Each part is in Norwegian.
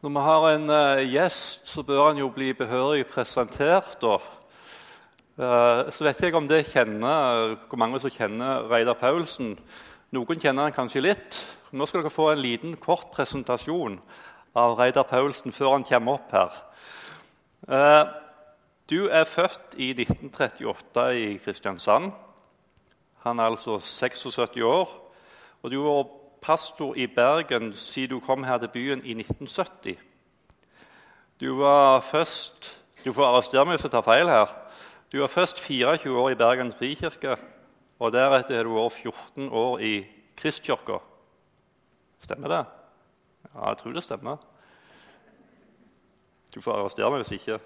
Når vi har en uh, gjest, så bør han jo bli behørig presentert. Og, Uh, så vet jeg om det kjenner, hvor mange som kjenner Reidar Paulsen. Noen kjenner han kanskje litt. Nå skal dere få en liten, kort presentasjon av Reidar Paulsen før han kommer opp her. Uh, du er født i 1938 i Kristiansand. Han er altså 76 år. Og du var pastor i Bergen siden du kom her til byen i 1970. Du var først Du får arrestere meg hvis jeg tar feil her. Du var først 24 år i Bergen frikirke, og deretter har du vært 14 år i Kristkirka. Stemmer det? Ja, jeg tror det stemmer. Du får arrestere meg hvis ikke.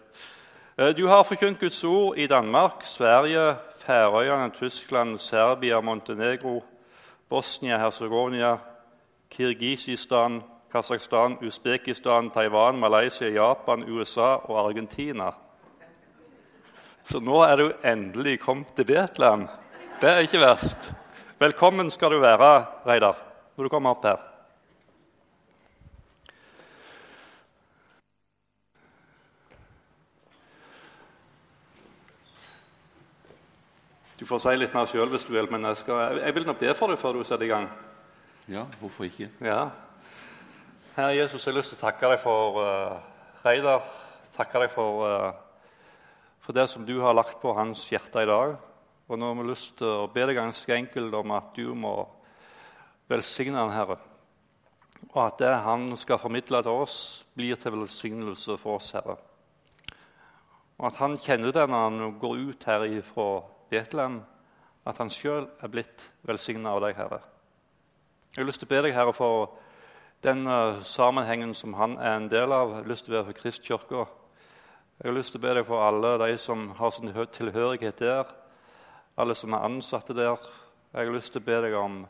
Eh, du har forkynt Guds ord i Danmark, Sverige, Færøyene, Tyskland, Serbia, Montenegro, Bosnia-Hercegovina, Kirgisistan, Kasakhstan, Usbekistan, Taiwan, Malaysia, Japan, USA og Argentina. Så nå er du endelig kommet til Betlehem. Det er ikke verst. Velkommen skal du være, Reidar, når du kommer opp her. Du får si litt mer sjøl hvis du vil, men jeg, skal, jeg vil nok be for deg før du setter i gang. Ja, hvorfor ikke? Ja. Herre Jesus, jeg har lyst til å takke deg for uh, Reidar. Takke deg for, uh, for, det som du har lagt på hans hjerte i dag. Og nå har vi lyst til å be deg ganske enkelt om at du må velsigne han, Herre. Og at det han skal formidle til oss, blir til velsignelse for oss, Herre. Og at han kjenner det når han går ut her fra Betlehem, at han sjøl er blitt velsigna av deg, Herre. Jeg har lyst til å be deg, Herre, for den uh, sammenhengen som han er en del av. Jeg har lyst til å be for Kristkirka. Jeg har lyst til å be deg for alle de som har sin tilhørighet der, alle som er ansatte der. Jeg har lyst til å be deg om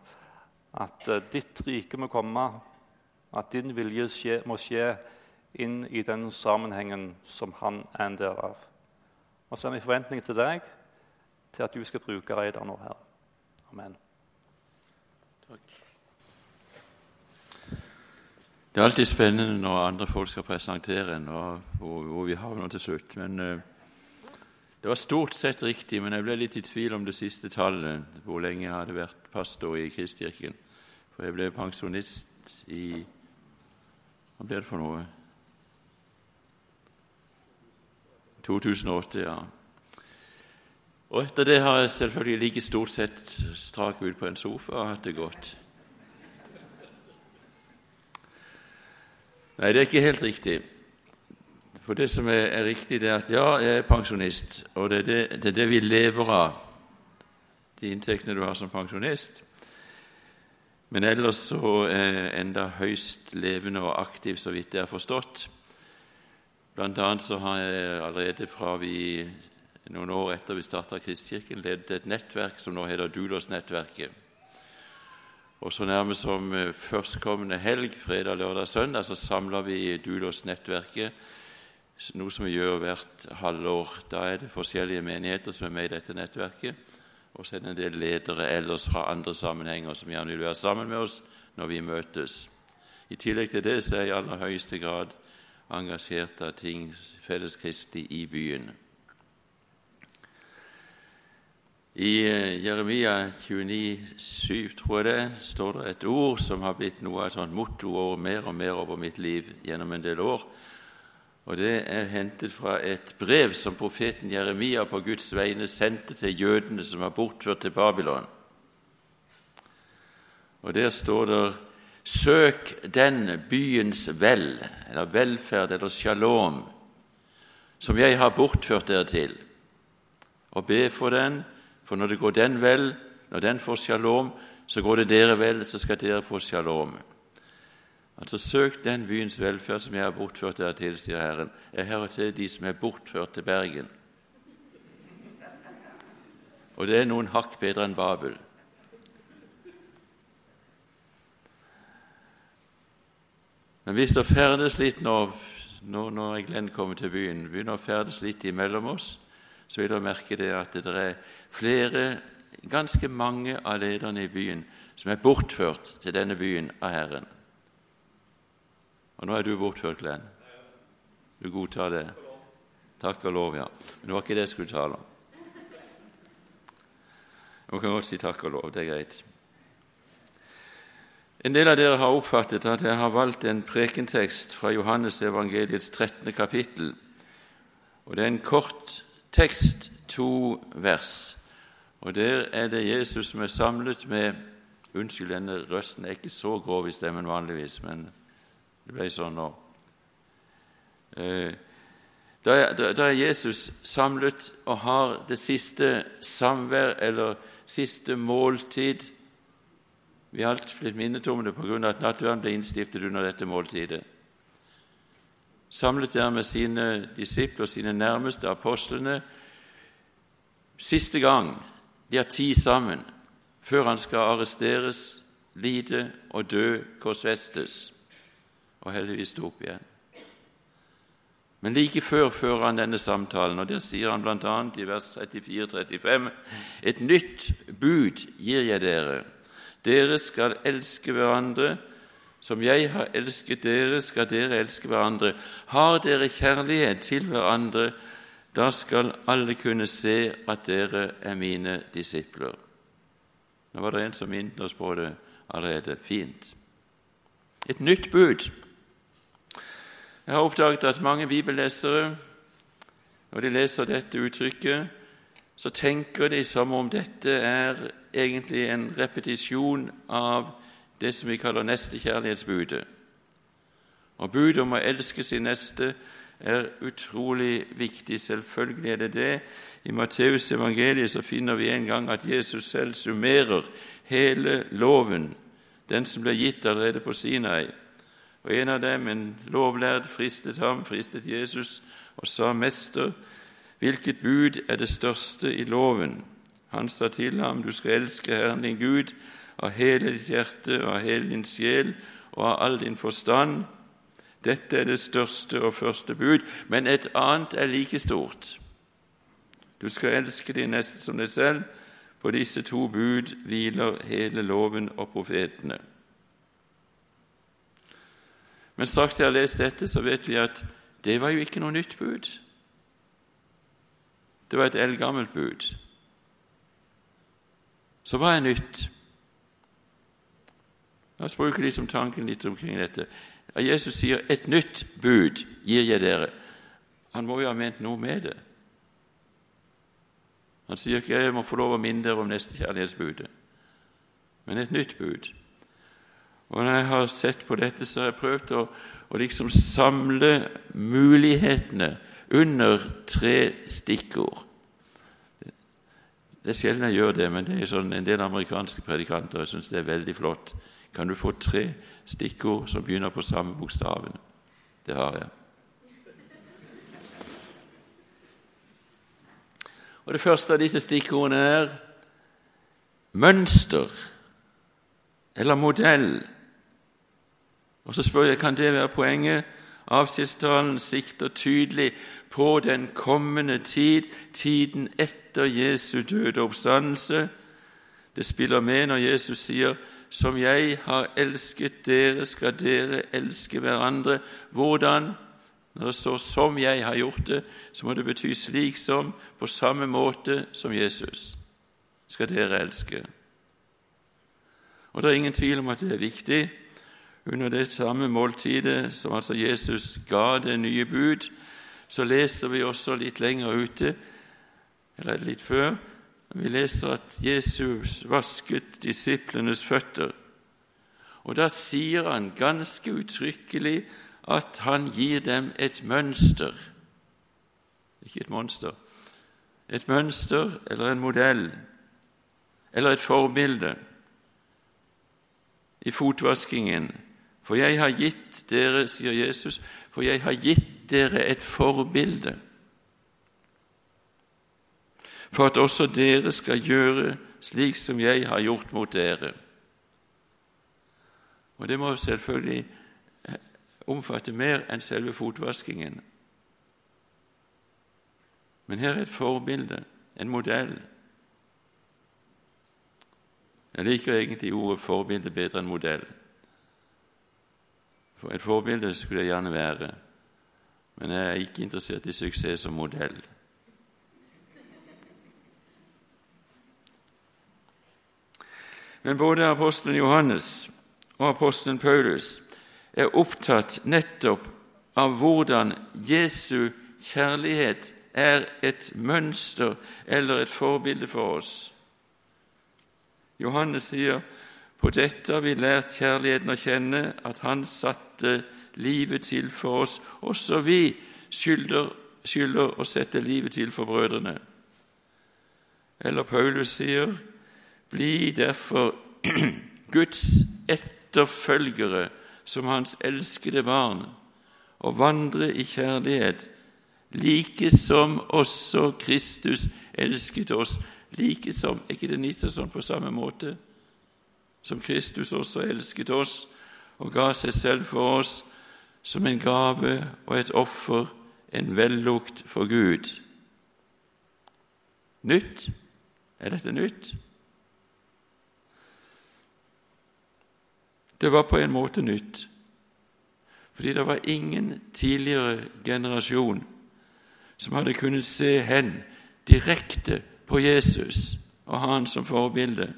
at uh, ditt rike må komme, at din vilje skje, må skje inn i den sammenhengen som han er en del av. Og så er vi forventning til deg til at du skal bruke Reidar nå, Herre. Amen. Takk. Det er alltid spennende når andre folk skal presentere en, og hvor, hvor vi havner til slutt. Men uh, Det var stort sett riktig, men jeg ble litt i tvil om det siste tallet, hvor lenge jeg hadde vært pastor i Kristkirken. For jeg ble pensjonist i Hva ble det for noe? 2008, ja. Og etter det har jeg selvfølgelig like stort sett strak ut på en sofa og hatt det godt. Nei, det er ikke helt riktig. For det som er, er riktig, det er at ja, jeg er pensjonist, og det er det, det er det, vi lever av, de inntektene du har som pensjonist. Men ellers så er jeg enda høyst levende og aktiv, så vidt jeg har forstått. Blant annet så har jeg allerede fra vi noen år etter vi starta Kristkirken, ledet et nettverk som nå heter Dulos-nettverket. Og så nærmest som eh, førstkommende helg, fredag, lørdag, søndag, så samler vi Dulos-nettverket, noe som vi gjør hvert halvår. Da er det forskjellige menigheter som er med i dette nettverket. Og så er det en del ledere ellers fra andre sammenhenger som gjerne vil være sammen med oss når vi møtes. I tillegg til det så er jeg i aller høyeste grad engasjert av ting felleskristelig i byen. I eh, Jeremia 29, 7, tror jeg det, står det et ord som har blitt noe av et sånt over mer og mer over mitt liv gjennom en del år. Og Det er hentet fra et brev som profeten Jeremia på Guds vegne sendte til jødene som var bortført til Babylon. Og Der står det Søk den byens vel, eller velferd, eller shalom, som jeg har bortført dere til, og be for den for når det går den vel, når den får shalom, så går det dere vel, så skal dere få shalom. Altså Søk den byens velferd som jeg har bortført dere til, sier Herren. Jeg hører til de som er bortført til Bergen. Og det er noen hakk bedre enn Babel. Men hvis det ferdes litt nå, nå når Glenn kommer til byen, begynner å ferdes litt imellom oss, så vil dere merke det at det er flere, ganske mange av lederne i byen som er bortført til denne byen av Herren. Og nå er du bortført, Glenn. Du godtar det? Takk og lov, ja. Men det var ikke det jeg skulle tale om. Man kan godt si takk og lov. Det er greit. En del av dere har oppfattet at jeg har valgt en prekentekst fra Johannes evangeliets 13. kapittel. Og Det er en kort tekst, to vers. Og Der er det Jesus som er samlet med Unnskyld, denne røsten er ikke så grov i stemmen vanligvis, men det ble sånn nå. Eh, da er Jesus samlet og har det siste samvær, eller siste måltid Vi har alt blitt minnet om det av at nattverden ble innstiftet under dette måltidet. Samlet der med sine disipler, sine nærmeste apostlene, siste gang de har tid sammen, før han skal arresteres, lide og dø, korsfestes og heldigvis stå opp igjen. Men like før fører han denne samtalen, og der sier han bl.a. i vers 34-35.: Et nytt bud gir jeg dere. Dere skal elske hverandre. Som jeg har elsket dere, skal dere elske hverandre. Har dere kjærlighet til hverandre, da skal alle kunne se at dere er mine disipler. Nå var det en som minnet oss på det allerede. Fint. Et nytt bud. Jeg har oppdaget at mange bibellesere, når de leser dette uttrykket, så tenker de som om dette er egentlig en repetisjon av det som vi kaller nestekjærlighetsbudet. Og budet om å elske sin neste er utrolig viktig. Selvfølgelig er det det. I Matteus evangeliet så finner vi en gang at Jesus selv summerer hele loven, den som ble gitt allerede på Sinai. Og En av dem, en lovlærd, fristet ham, fristet Jesus, og sa, 'Mester, hvilket bud er det største i loven?' Han sa til ham, 'Du skal elske Herren din Gud av hele ditt hjerte og av hele din sjel og av all din forstand.' Dette er det største og første bud, men et annet er like stort. Du skal elske din nesten som deg selv. På disse to bud hviler hele loven og profetene. Men straks jeg har lest dette, så vet vi at det var jo ikke noe nytt bud. Det var et eldgammelt bud. Så hva er nytt? La oss bruke liksom tanken litt omkring dette. Jesus sier 'et nytt bud gir jeg dere'. Han må jo ha ment noe med det. Han sier ikke 'jeg må få lov å minne dere om nestekjærlighetsbudet', men et nytt bud. Og Når jeg har sett på dette, så har jeg prøvd å, å liksom samle mulighetene under tre stikkord. Det er sjelden jeg gjør det, men det er sånn en del amerikanske predikanter jeg syns det er veldig flott. Kan du få tre stikkord som begynner på samme bokstaven? Det har jeg. Og Det første av disse stikkordene er mønster eller modell. Og Så spør jeg kan det være poenget. Avskjedstalen sikter tydelig på den kommende tid, tiden etter Jesu døde oppstandelse. Det spiller med når Jesus sier 'Som jeg har elsket dere, skal dere elske hverandre'. Hvordan? Når det står 'som jeg har gjort det', så må det bety slik som, på samme måte som Jesus skal dere elske. Og Det er ingen tvil om at det er viktig. Under det samme måltidet som altså Jesus ga det nye bud, så leser vi også litt lenger ute, eller litt før, vi leser at Jesus vasket disiplenes føtter. Og da sier han ganske uttrykkelig at han gir dem et mønster. Ikke et monster. Et mønster eller en modell eller et forbilde i fotvaskingen. For jeg har gitt dere, sier Jesus, for jeg har gitt dere et forbilde, for at også dere skal gjøre slik som jeg har gjort mot dere. Og det må selvfølgelig omfatte mer enn selve fotvaskingen. Men her er et forbilde, en modell. Jeg liker egentlig ordet 'forbilde' bedre enn 'modell'. For et forbilde skulle jeg gjerne være, men jeg er ikke interessert i suksess som modell. Men både apostelen Johannes og apostelen Paulus er opptatt nettopp av hvordan Jesu kjærlighet er et mønster eller et forbilde for oss. Johannes sier på dette har vi lært kjærligheten å kjenne, at Han satte livet til for oss. Også vi skylder, skylder å sette livet til for brødrene. Eller Paulus sier, bli derfor Guds etterfølgere som Hans elskede barn, og vandre i kjærlighet, like som også Kristus elsket oss. Like som, Er ikke det Nitsason på samme måte? Som Kristus også elsket oss og ga seg selv for oss som en gave og et offer, en vellukt for Gud. Nytt? Er dette nytt? Det var på en måte nytt, fordi det var ingen tidligere generasjon som hadde kunnet se hen direkte på Jesus og ha han som forbilde.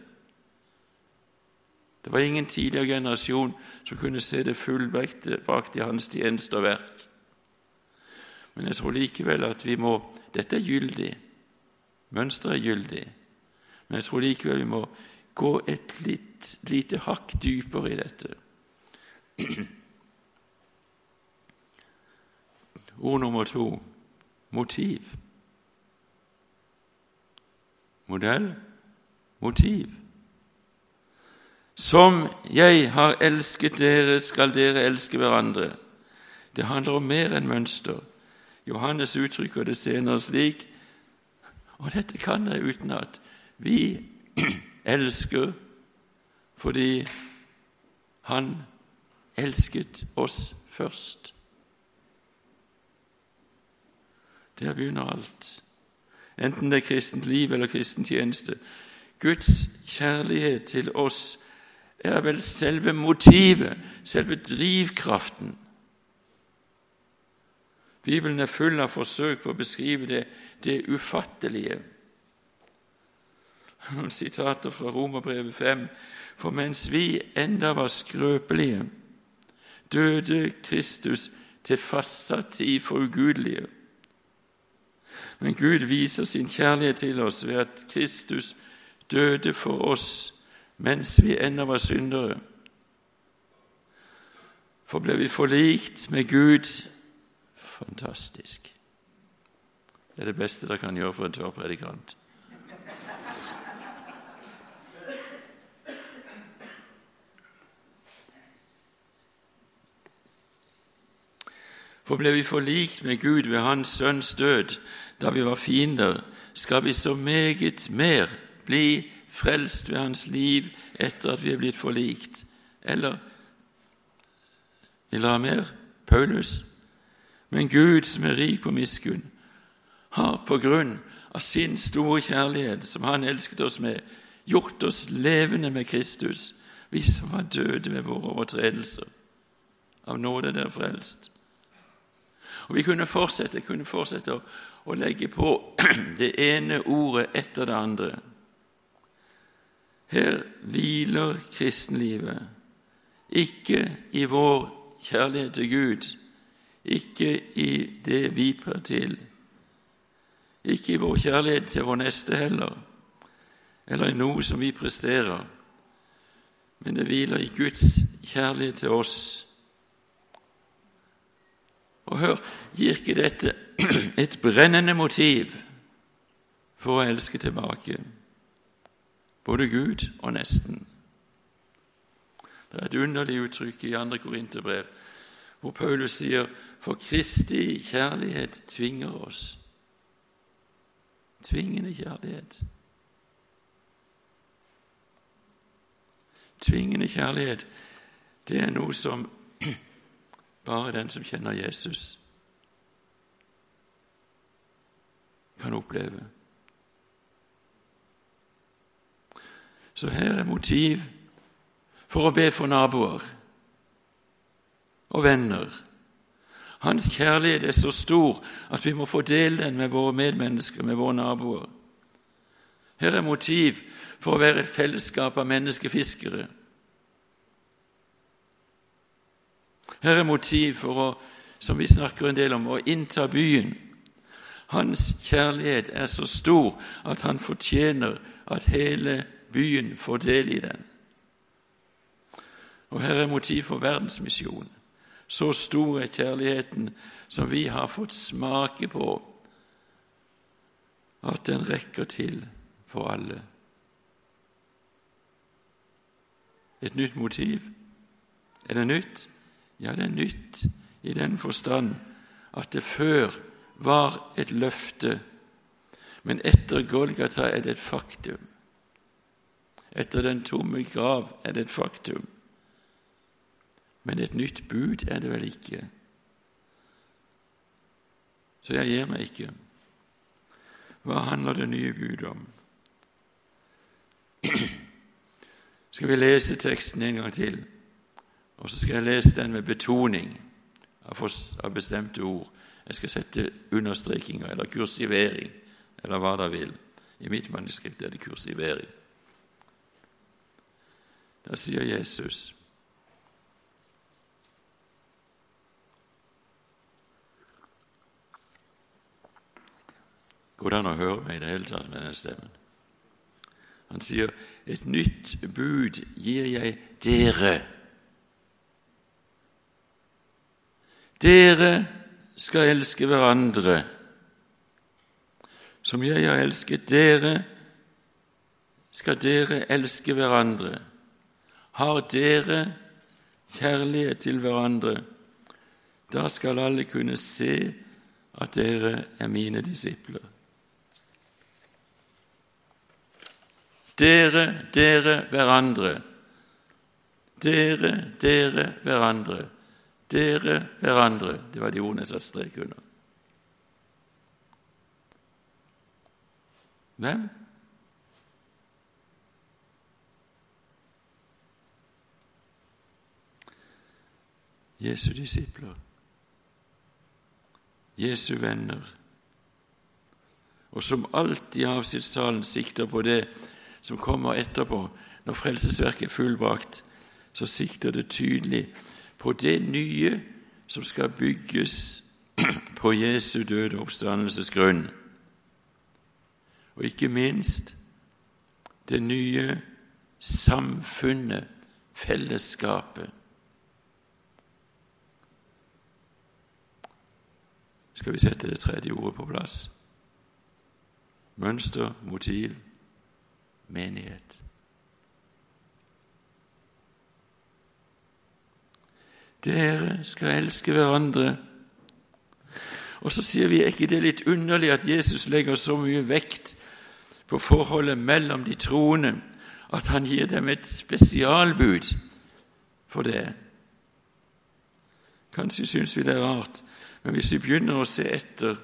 Det var ingen tidligere generasjon som kunne se det fullbrakte hans tjeneste og verk. Men jeg tror likevel at vi må Dette er gyldig. Mønsteret er gyldig. Men jeg tror likevel vi må gå et litt, lite hakk dypere i dette. Ord nummer to motiv. Modell motiv. Som jeg har elsket dere, skal dere elske hverandre. Det handler om mer enn mønster. Johannes uttrykker det senere slik, og dette kan jeg utenat. Vi elsker fordi Han elsket oss først. Der begynner alt. Enten det er kristent liv eller kristen tjeneste. Guds kjærlighet til oss er vel selve motivet, selve drivkraften. Bibelen er full av forsøk på å beskrive det, det ufattelige. Noen sitater fra Romerbrevet 5. For mens vi enda var skrøpelige, døde Kristus til fastsatt tid for ugudelige. Men Gud viser sin kjærlighet til oss ved at Kristus døde for oss mens vi ennå var syndere. For ble vi forlikt med Gud Fantastisk. Det er det beste dere kan gjøre for en tørrpredikant. For ble vi forlikt med Gud ved Hans Sønns død, da vi var fiender, skal vi så meget mer bli frelst ved Hans liv etter at vi er blitt forlikt. Eller vil dere ha mer? Paulus. Men Gud, som er rik på miskunn, har på grunn av sin store kjærlighet, som Han elsket oss med, gjort oss levende med Kristus, vi som var døde ved våre overtredelser. Av nåde er dere frelst. Og Vi kunne fortsette, kunne fortsette å, å legge på det ene ordet etter det andre. Her hviler kristenlivet, ikke i vår kjærlighet til Gud, ikke i det vi prøver til, ikke i vår kjærlighet til vår neste heller, eller i noe som vi presterer, men det hviler i Guds kjærlighet til oss. Og hør, gir ikke dette et brennende motiv for å elske tilbake? både Gud og nesten. Det er et underlig uttrykk i 2. Korinterbrev hvor Paulus sier for Kristi kjærlighet tvinger oss. Tvingende kjærlighet. Tvingende kjærlighet, det er noe som bare den som kjenner Jesus, kan oppleve. Så her er motiv for å be for naboer. og venner. Hans kjærlighet er så stor at vi må fordele den med våre medmennesker, med våre naboer. Her er motiv for å være et fellesskap av menneskefiskere. Her er motiv for å, som vi snakker en del om, å innta byen. Hans kjærlighet er så stor at han fortjener at hele byen får del i den. Og her er motiv for verdensmisjon. Så stor er kjærligheten som vi har fått smake på, at den rekker til for alle. Et nytt motiv. Er det nytt? Ja, det er nytt i den forstand at det før var et løfte, men etter Golgata er det et faktum. Etter den tomme grav er det et faktum. Men et nytt bud er det vel ikke. Så jeg gir meg ikke. Hva handler det nye budet om? skal vi lese teksten en gang til, og så skal jeg lese den med betoning av bestemte ord. Jeg skal sette understrekinger eller kursivering eller hva dere vil. I mitt manuskript er det kursivering. Da sier Jesus Går det an å høre meg i det hele tatt med den stemmen? Han sier, 'Et nytt bud gir jeg dere'. Dere skal elske hverandre. Som jeg har elsket dere, skal dere elske hverandre. Har dere kjærlighet til hverandre, da skal alle kunne se at dere er mine disipler. Dere, dere, hverandre. Dere, dere, hverandre. Dere, hverandre. Det var de ordene jeg satte strek under. Hvem? Jesu disipler, Jesu venner, og som alltid i avsidstalen sikter på det som kommer etterpå, når frelsesverket er fullbrakt, så sikter det tydelig på det nye som skal bygges på Jesu døde oppstandelses grunn. Og ikke minst det nye samfunnet, fellesskapet. Skal vi sette det tredje ordet på plass? Mønster, motiv, menighet. Dere skal elske hverandre. Og så sier vi, er ikke det litt underlig at Jesus legger så mye vekt på forholdet mellom de troende at han gir dem et spesialbud for det? Kanskje syns vi det er rart, men hvis vi begynner å se etter,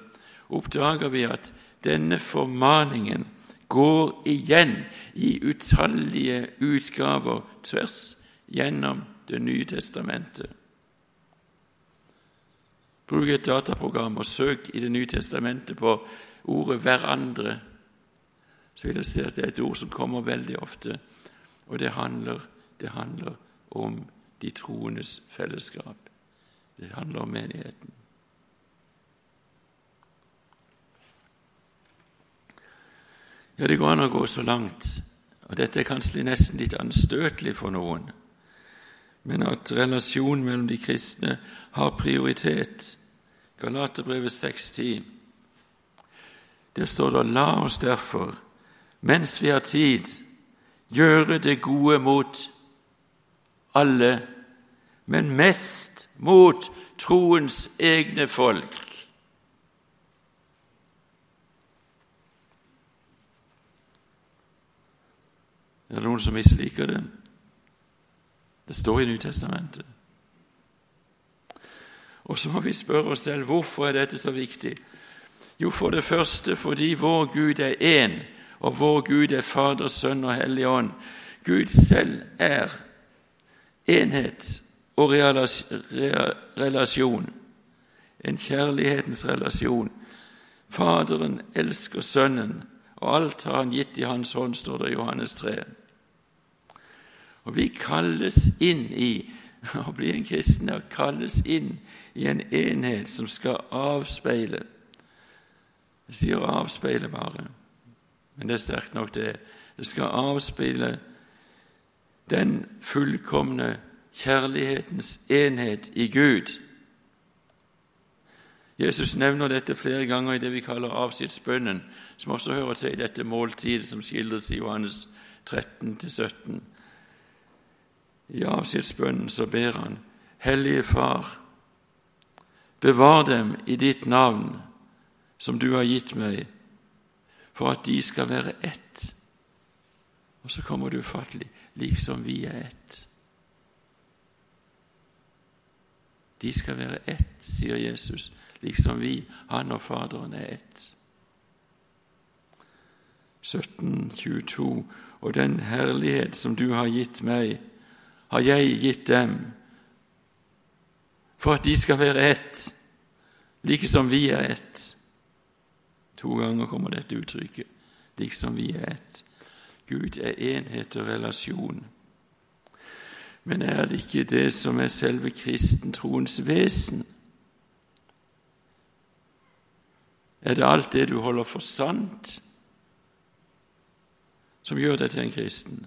oppdager vi at denne formaningen går igjen i utallige utgaver tvers gjennom Det nye testamentet. Bruk et dataprogram og søk i Det nye testamentet på ordet 'hverandre', så vil dere se at det er et ord som kommer veldig ofte, og det handler, det handler om de troendes fellesskap. Det handler om menigheten. Ja, det går an å gå så langt, og dette er kanskje nesten litt anstøtelig for noen, men at relasjonen mellom de kristne har prioritet. Galaterbrevet 6.10. Der står det 'La oss derfor, mens vi har tid, gjøre det gode mot alle, men mest mot troens egne folk'. Er det noen som misliker det? Det står i Nytestamentet. Og så må vi spørre oss selv hvorfor er dette så viktig. Jo, for det første fordi vår Gud er én, og vår Gud er Fader, Sønn og Hellig Ånd. Gud selv er enhet, og relasjon. En kjærlighetens relasjon. Faderen elsker Sønnen, og alt har han gitt i Hans hånd, står det i Johannes 3. Og vi kalles inn i å bli en kristen er kalles inn i en enhet som skal avspeile Jeg sier avspeile bare, men det er sterkt nok, det. Det skal avspeile den fullkomne kjærlighetens enhet i Gud. Jesus nevner dette flere ganger i det vi kaller avskjedsbønnen, som også hører til i dette måltidet som skildres i Johannes 13-17. I avskjedsbønnen så ber han, Hellige Far, bevar dem i ditt navn, som du har gitt meg, for at de skal være ett. Og så kommer det ufattelig liksom vi er ett. De skal være ett, sier Jesus, liksom vi, han og Faderen, er ett. 1722. Og den herlighet som du har gitt meg, har jeg gitt dem, for at de skal være ett, like som vi er ett. To ganger kommer dette uttrykket, like som vi er ett. Gud er enhet og relasjon. Men er det ikke det som er selve kristentroens vesen? Er det alt det du holder for sant, som gjør deg til en kristen?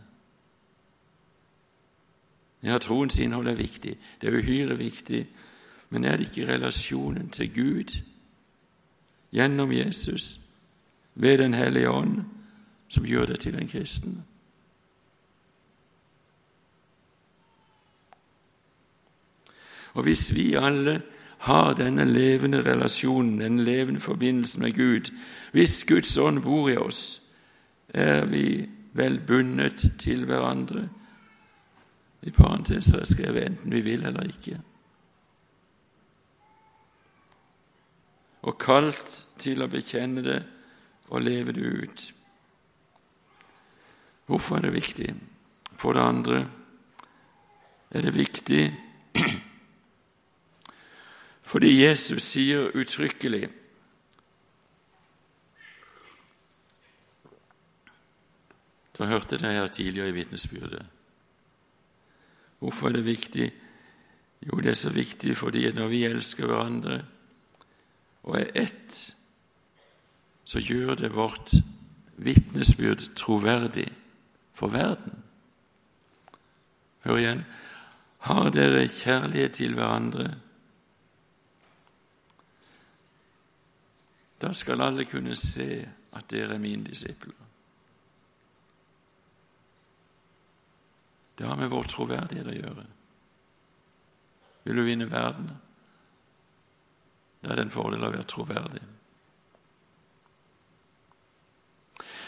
Ja, troens innhold er viktig, det er uhyre viktig, men er det ikke relasjonen til Gud gjennom Jesus, ved Den hellige ånd, som gjør deg til en kristen? Og hvis vi alle har denne levende relasjonen, denne levende forbindelsen med Gud, hvis Guds ånd bor i oss, er vi vel bundet til hverandre. I parenteser er skrevet enten vi vil eller ikke. Og kalt til å bekjenne det og leve det ut. Hvorfor er det viktig? For det andre er det viktig fordi Jesus sier uttrykkelig Du hørte det her tidligere i vitnesbyrdet. Hvorfor er det viktig? Jo, det er så viktig fordi når vi elsker hverandre og er ett, så gjør det vårt vitnesbyrd troverdig for verden. Hør igjen har dere kjærlighet til hverandre, da skal alle kunne se at dere er mine disipler. Det har med vår troverdighet å gjøre. Vil du vinne verden? Da er det en fordel å være troverdig.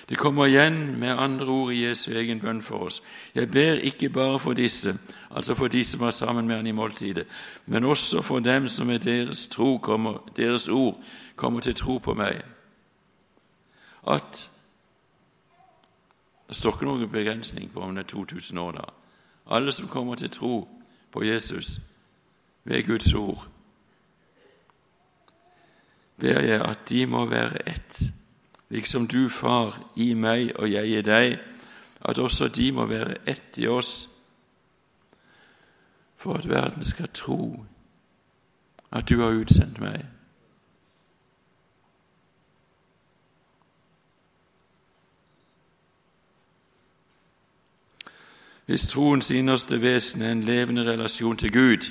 Det kommer igjen med andre ord i Jesu egen bønn for oss. Jeg ber ikke bare for disse, altså for de som var sammen med han i måltidet, men også for dem som med deres, kommer, deres ord kommer til tro på meg. At Det står ikke noen begrensning på om det er 2000 år da. Alle som kommer til tro på Jesus ved Guds ord, ber jeg at de må være ett, liksom du, Far, i meg og jeg i deg, at også de må være ett i oss, for at verden skal tro at du har utsendt meg. Hvis troens innerste vesen er en levende relasjon til Gud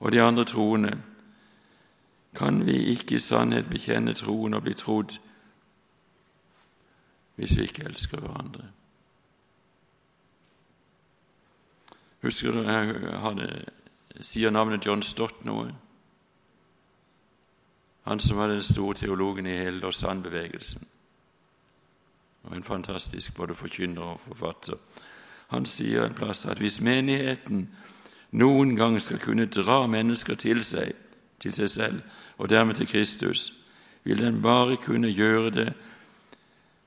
og de andre troende, kan vi ikke i sannhet bekjenne troen og bli trodd hvis vi ikke elsker hverandre. Husker du jeg hadde, sier navnet John Stott noe? Han som var den store teologen i hele Lausanne-bevegelsen. Og en fantastisk både forkynner og forfatter. Han sier en plass at hvis menigheten noen gang skal kunne dra mennesker til seg, til seg selv og dermed til Kristus, vil den bare kunne gjøre det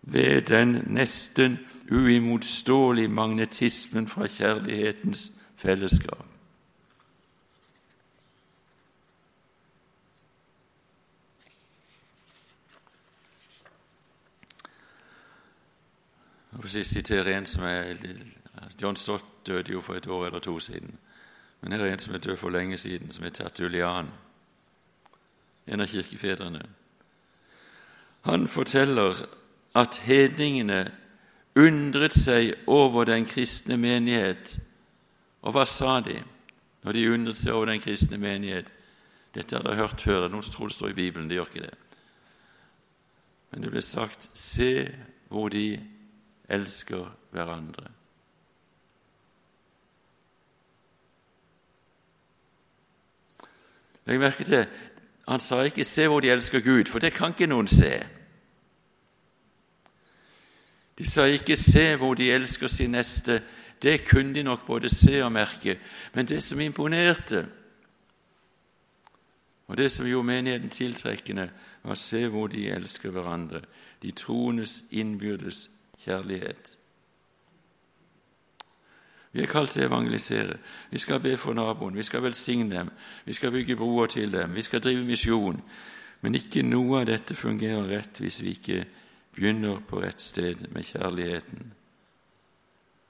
ved den nesten uimotståelige magnetismen fra kjærlighetens fellesskap. Jeg sist siterer en som er John Stott døde jo for et år eller to siden. Men her er en som er død for lenge siden, som er tertulian en av kirkefedrene. Han forteller at hedningene undret seg over den kristne menighet. Og hva sa de når de undret seg over den kristne menighet? Dette har dere hørt før. Noen tror det står i Bibelen. Det gjør ikke det. Men det ble sagt Se hvor de elsker hverandre. Legg merke til han sa ikke 'se hvor de elsker Gud', for det kan ikke noen se. De sa ikke 'se hvor de elsker sin neste'. Det kunne de nok både se og merke. Men det som imponerte, og det som gjorde menigheten tiltrekkende, var se hvor de elsker hverandre, de troendes innbyrdes kjærlighet. Vi er kalt til å evangelisere. Vi skal be for naboen, vi skal velsigne dem, vi skal bygge broer til dem, vi skal drive misjon. Men ikke noe av dette fungerer rett hvis vi ikke begynner på rett sted med kjærligheten.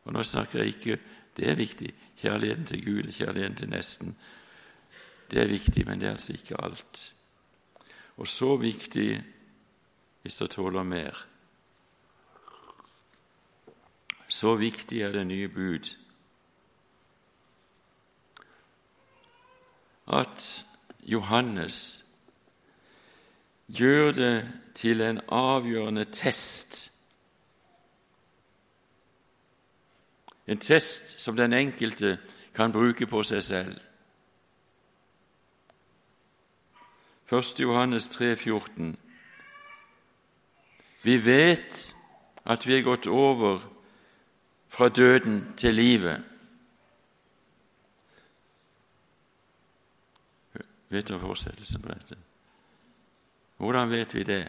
Og nå snakker jeg ikke Det er viktig. Kjærligheten til Gud og kjærligheten til nesten. Det er viktig, men det er altså ikke alt. Og så viktig hvis det tåler mer. Så viktig er det nye bud at Johannes gjør det til en avgjørende test. En test som den enkelte kan bruke på seg selv. 1. Johannes 3, 14. Vi vet at vi er gått over fra døden til livet. Vet du fortsettelsen på dette? Hvordan vet vi det?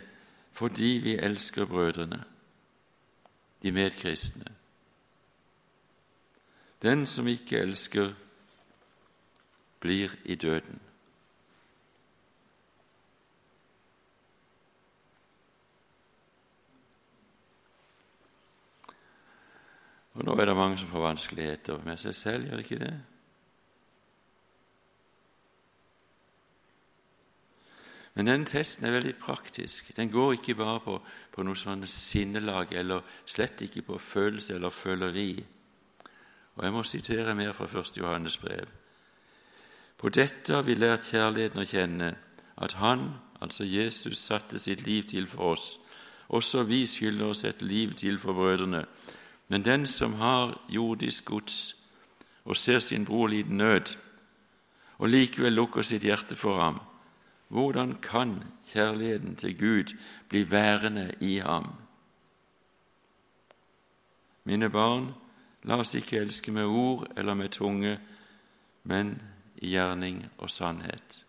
Fordi vi elsker brødrene, de medkristne. Den som ikke elsker, blir i døden. Og Nå er det mange som får vanskeligheter med seg selv, gjør det ikke det? Men denne testen er veldig praktisk. Den går ikke bare på, på noe sånn sinnelag, eller slett ikke på følelse eller føleri. Og Jeg må sitere mer fra 1. Johannes brev. På dette har vi lært kjærligheten å kjenne, at Han, altså Jesus, satte sitt liv til for oss. Også vi skylder oss et liv til for brødrene. Men den som har jordisk gods og ser sin bror lide nød, og likevel lukker sitt hjerte for ham, hvordan kan kjærligheten til Gud bli værende i ham? Mine barn, la oss ikke elske med ord eller med tunge, men i gjerning og sannhet.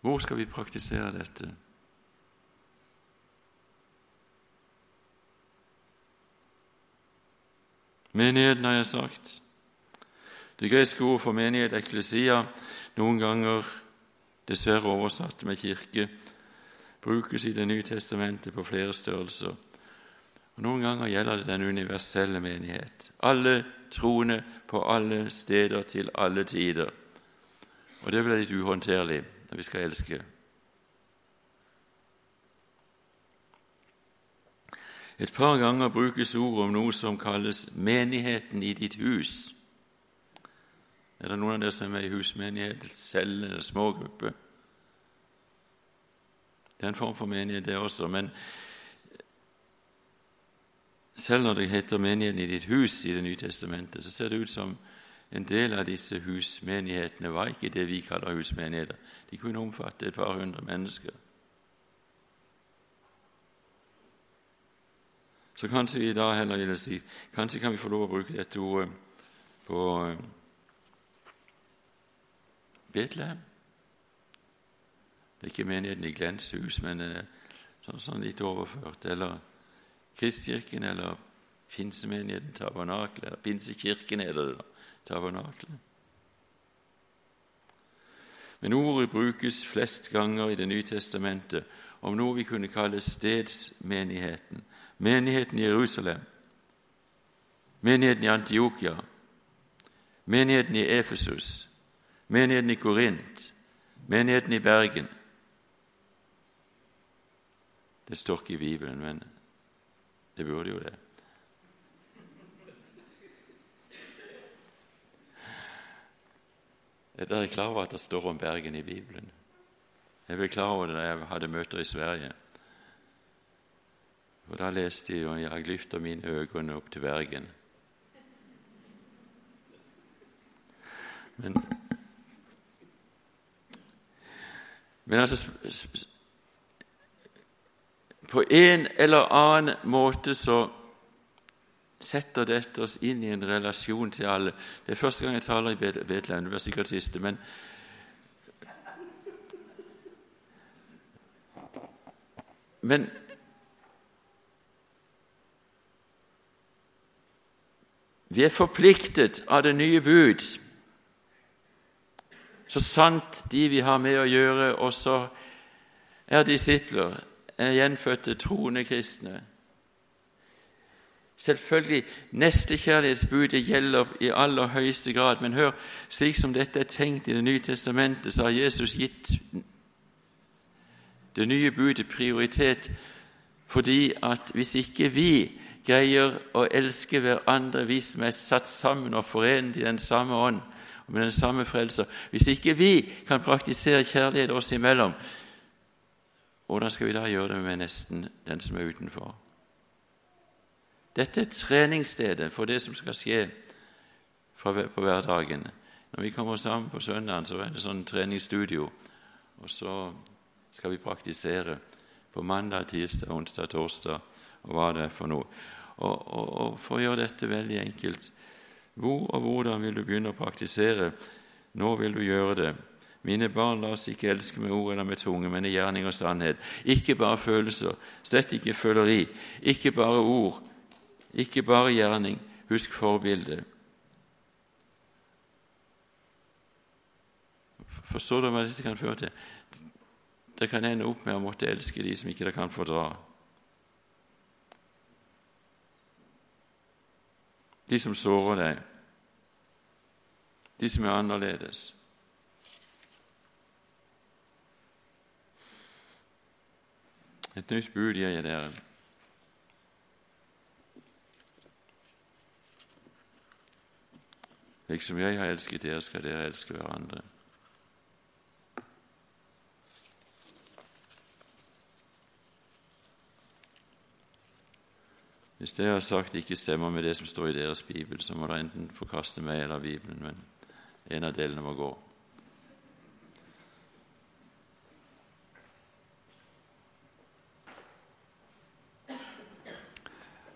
Hvor skal vi praktisere dette? Menigheten, har jeg sagt. Det greske ordet for menighet, eklesia, noen ganger dessverre oversatt med kirke, brukes i Det nye testamentet på flere størrelser. Og Noen ganger gjelder det den universelle menighet. Alle troende på alle steder til alle tider. Og det blir litt uhåndterlig når vi skal elske. Et par ganger brukes ord om noe som kalles 'menigheten i ditt hus'. Er det noen av dere som er i husmenighet, celle eller smågruppe? Det er en form for menighet, det også. Men selv når det heter 'menigheten i ditt hus' i Det nye testamentet, så ser det ut som en del av disse husmenighetene var ikke det vi kaller husmenigheter. De kunne omfatte et par hundre mennesker. Så kanskje vi da heller vil si kanskje kan vi få lov å bruke dette ordet på eh, Betlehem. Det er ikke menigheten i Glenshus, men sånn, sånn litt overført. Eller Kristkirken, eller Pinsemenigheten, tabernaklet. Pinsekirken heter det da. Tabernaklet. Men ordet brukes flest ganger i Det nye testamentet om noe vi kunne kalle stedsmenigheten. Menigheten i Jerusalem, menigheten i Antiokia, menigheten i Efesus, menigheten i Korint, menigheten i Bergen. Det står ikke i Bibelen, men det burde jo det. Jeg er klar over at det står om Bergen i Bibelen. Jeg ble klar over det da jeg hadde møter i Sverige. Og Da leste jeg og jeg løfter mine øyne opp til Bergen. Men, men altså På en eller annen måte så setter dette oss inn i en relasjon til alle. Det er første gang jeg taler i Betlehem, det blir sikkert siste. men Men vi er forpliktet av det nye bud. Så sant de vi har med å gjøre, også er disipler, er gjenfødte, troende kristne. Selvfølgelig, nestekjærlighetsbudet gjelder i aller høyeste grad, men hør, slik som dette er tenkt i Det nye testamentet, så har Jesus gitt det nye budet prioritet fordi at hvis ikke vi greier å elske hverandre, vi som er satt sammen og forenet i den samme ånd og med den samme frelser Hvis ikke vi kan praktisere kjærlighet oss imellom, hvordan skal vi da gjøre det med nesten den som er utenfor? Dette er treningsstedet for det som skal skje på hverdagen. Når vi kommer sammen på søndagen, så er det sånn treningsstudio. Og så skal vi praktisere på mandag, tirsdag, onsdag, torsdag og hva det er for noe. Og, og, og For å gjøre dette veldig enkelt Hvor og hvordan vil du begynne å praktisere? Nå vil du gjøre det. Mine barn, la oss ikke elske med ord eller med tunge, men i gjerning og sannhet. Ikke bare følelser, slett ikke føleri, ikke bare ord, ikke bare gjerning. Husk forbildet. Forstår du hva dette kan føre til? Det kan ende opp med å måtte elske de som ikke det kan fordra. De som sårer deg, de som er annerledes. Et nytt bud gir jeg dere. Liksom jeg har elsket dere, skal dere elske hverandre. Hvis det jeg har sagt, ikke stemmer med det som står i deres bibel, så må dere enten forkaste meg eller Bibelen, men en av delene må gå.